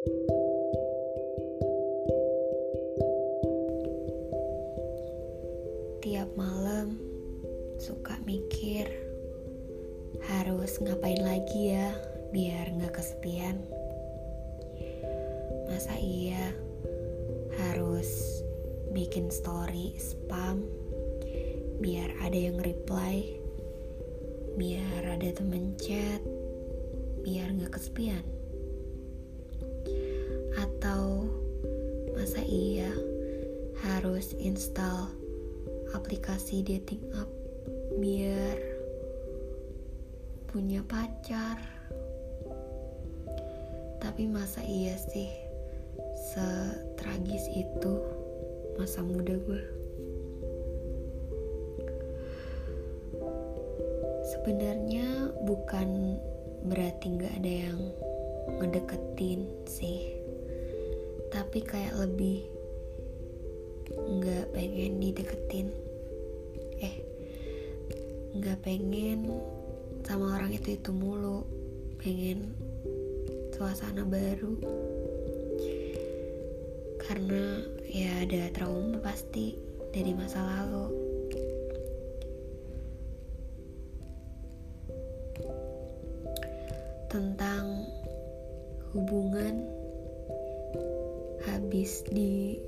Tiap malam suka mikir harus ngapain lagi ya biar nggak kesepian. Masa iya harus bikin story spam biar ada yang reply, biar ada temen chat, biar nggak kesepian. Atau masa iya harus install aplikasi dating app biar punya pacar? Tapi masa iya sih setragis itu masa muda gue sebenarnya bukan berarti nggak ada yang ngedeketin sih tapi kayak lebih nggak pengen dideketin. Eh nggak pengen sama orang itu itu mulu. Pengen suasana baru. Karena ya ada trauma pasti dari masa lalu. Tentang hubungan habis di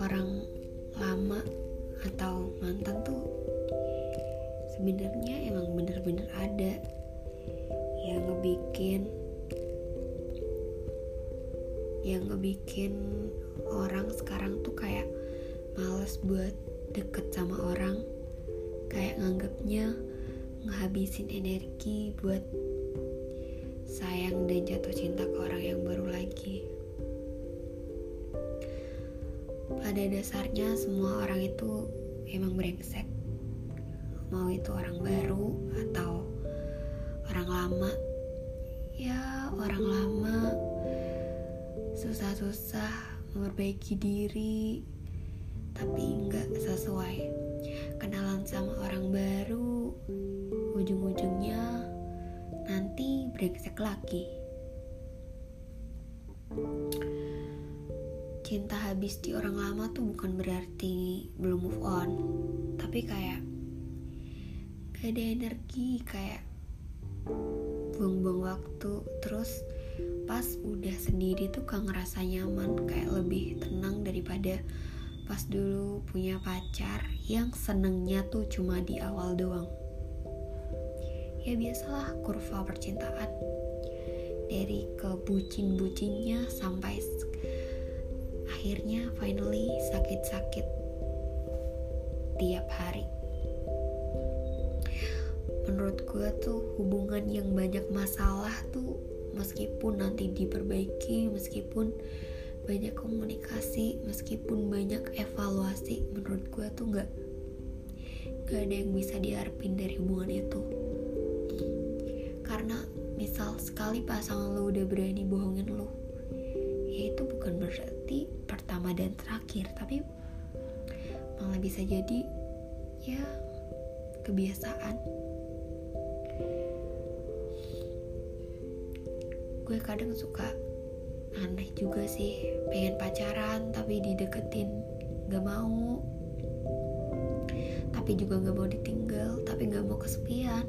orang lama atau mantan tuh sebenarnya emang bener-bener ada yang ngebikin yang ngebikin orang sekarang tuh kayak males buat deket sama orang kayak nganggapnya ngehabisin energi buat sayang dan jatuh cinta ke orang yang baru lagi pada dasarnya semua orang itu emang brengsek. Mau itu orang baru atau orang lama. Ya orang lama susah-susah memperbaiki diri tapi nggak sesuai kenalan sama orang baru. Ujung-ujungnya nanti brengsek lagi cinta habis di orang lama tuh bukan berarti belum move on. Tapi kayak gak ada energi kayak buang-buang waktu. Terus pas udah sendiri tuh gak ngerasa nyaman kayak lebih tenang daripada pas dulu punya pacar yang senengnya tuh cuma di awal doang. Ya biasalah kurva percintaan. Dari kebucin-bucinnya sampai akhirnya finally sakit-sakit tiap hari. Menurut gue tuh hubungan yang banyak masalah tuh meskipun nanti diperbaiki meskipun banyak komunikasi meskipun banyak evaluasi menurut gue tuh nggak nggak ada yang bisa diharapin dari hubungan itu. Karena misal sekali pasangan lo udah berani bohongin lo ya itu bukan berarti pertama dan terakhir tapi malah bisa jadi ya kebiasaan. Gue kadang suka aneh juga sih pengen pacaran tapi dideketin gak mau. Tapi juga gak mau ditinggal tapi gak mau kesepian.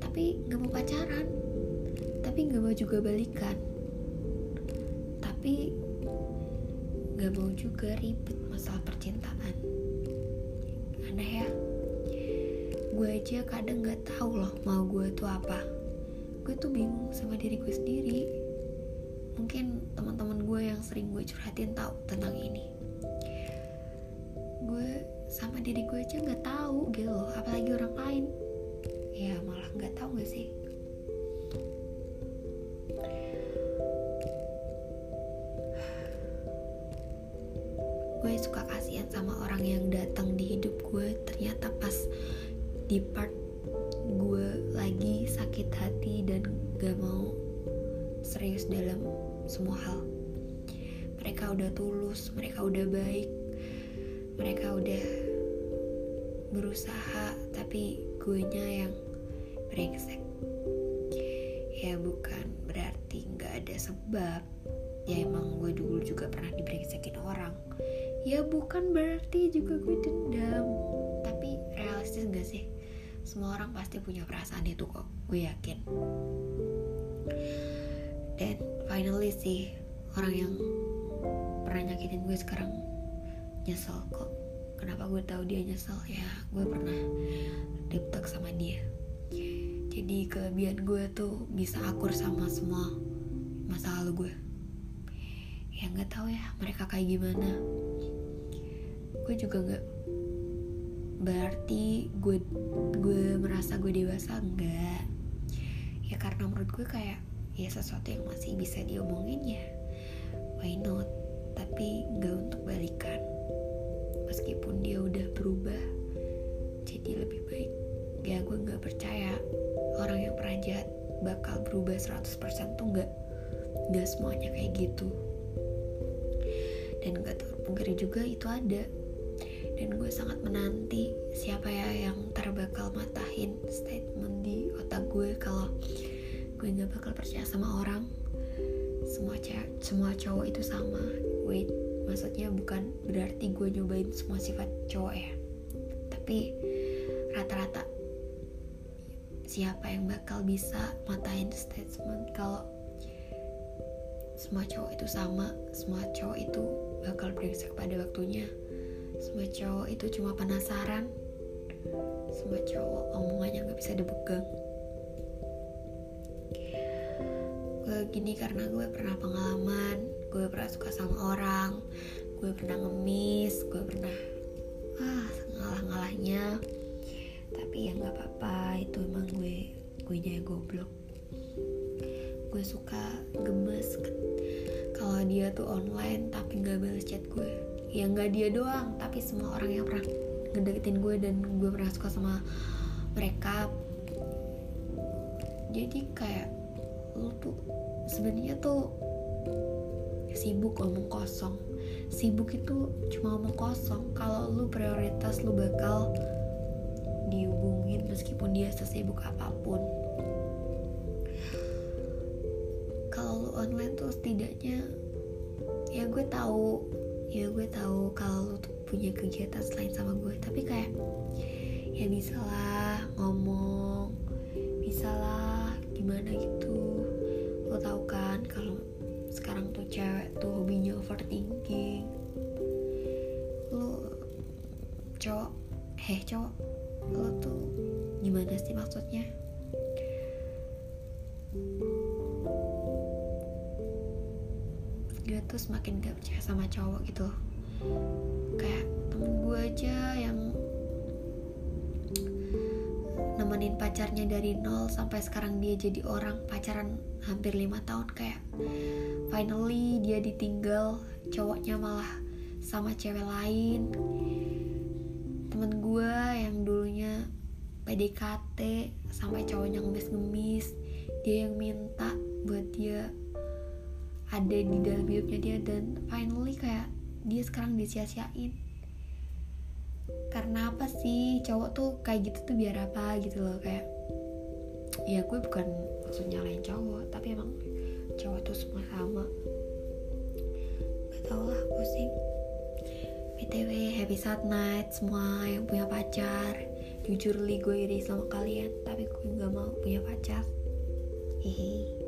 Tapi gak mau pacaran tapi gak mau juga balikan tapi gak mau juga ribet masalah percintaan. Aneh ya. Gue aja kadang gak tahu loh mau gue tuh apa. Gue tuh bingung sama diri gue sendiri. Mungkin teman-teman gue yang sering gue curhatin tahu tentang ini. Gue sama diri gue aja nggak tahu gitu loh apalagi orang lain. Ya malah nggak tahu gak sih gue suka kasihan sama orang yang datang di hidup gue. Ternyata pas di part gue lagi sakit hati dan gak mau serius dalam semua hal. Mereka udah tulus mereka udah baik mereka udah berusaha tapi gue nya yang brengsek. Ya bukan berarti nggak ada sebab. Ya emang gue dulu juga pernah dibrengsekin orang ya bukan berarti juga gue dendam. Tapi realistis gak sih? Semua orang pasti punya perasaan itu kok gue yakin. Dan finally sih orang yang pernah nyakitin gue sekarang nyesel kok. Kenapa gue tahu dia nyesel? Ya gue pernah diptek sama dia. Jadi kelebihan gue tuh bisa akur sama semua masa lalu gue. Ya nggak tahu ya mereka kayak gimana gue juga nggak berarti gue gue merasa gue dewasa enggak ya karena menurut gue kayak ya sesuatu yang masih bisa diomongin ya why not? Tapi nggak untuk balikan. Meskipun dia udah berubah jadi lebih baik. Ya gue nggak percaya orang yang pernah jahat bakal berubah 100% tuh nggak nggak semuanya kayak gitu. Dan gak terpungkiri juga itu ada dan gue sangat menanti siapa ya yang terbakal matahin statement di otak gue kalau gue nggak bakal percaya sama orang. Semua cewek semua cowok itu sama. Wait maksudnya bukan berarti gue nyobain semua sifat cowok ya. Tapi rata-rata siapa yang bakal bisa matain statement kalau semua cowok itu sama semua cowok itu bakal brengsek pada waktunya semua cowok itu cuma penasaran. Semua cowok omongannya nggak bisa dipegang. Gue gini karena gue pernah pengalaman gue pernah suka sama orang gue pernah ngemis gue pernah ah ngalah-ngalahnya. Tapi ya nggak apa-apa itu emang gue gue nya goblok gue suka gemes kalau dia tuh online tapi nggak balas chat gue. Ya nggak dia doang tapi semua orang yang pernah ngedeketin gue dan gue pernah suka sama mereka. Jadi kayak lu tuh sebenarnya tuh sibuk ngomong kosong. Sibuk itu cuma ngomong kosong. Kalau lu prioritas lu bakal dihubungin meskipun dia sesibuk apa pun online tuh setidaknya ya gue tahu ya gue tahu kalau lu tuh punya kegiatan selain sama gue. Tapi kayak ya bisa lah ngomong bisa lah gimana gitu. Lo tau kan kalau sekarang tuh cewek tuh hobinya overthinking. Lo cowok heh cowok lo tuh gimana sih maksudnya tuh semakin gak percaya sama cowok gitu. Kayak temen gue aja yang nemenin pacarnya dari nol sampai sekarang dia jadi orang pacaran hampir lima tahun. Kayak finally dia ditinggal cowoknya malah sama cewek lain. Temen gue yang dulunya PDKT sampai cowoknya ngemis-ngemis dia yang minta buat dia ada di dalam hidupnya dia dan finally kayak dia sekarang disia-siain. Karena apa sih? Cowok tuh kayak gitu tuh biar apa gitu loh kayak ya gue bukan maksud nyalain cowok tapi emang cowok tuh semua sama. Gak tau lah pusing btw happy sad night semua yang punya pacar. Jujur li gue iri sama kalian tapi gue nggak mau punya pacar. Hehe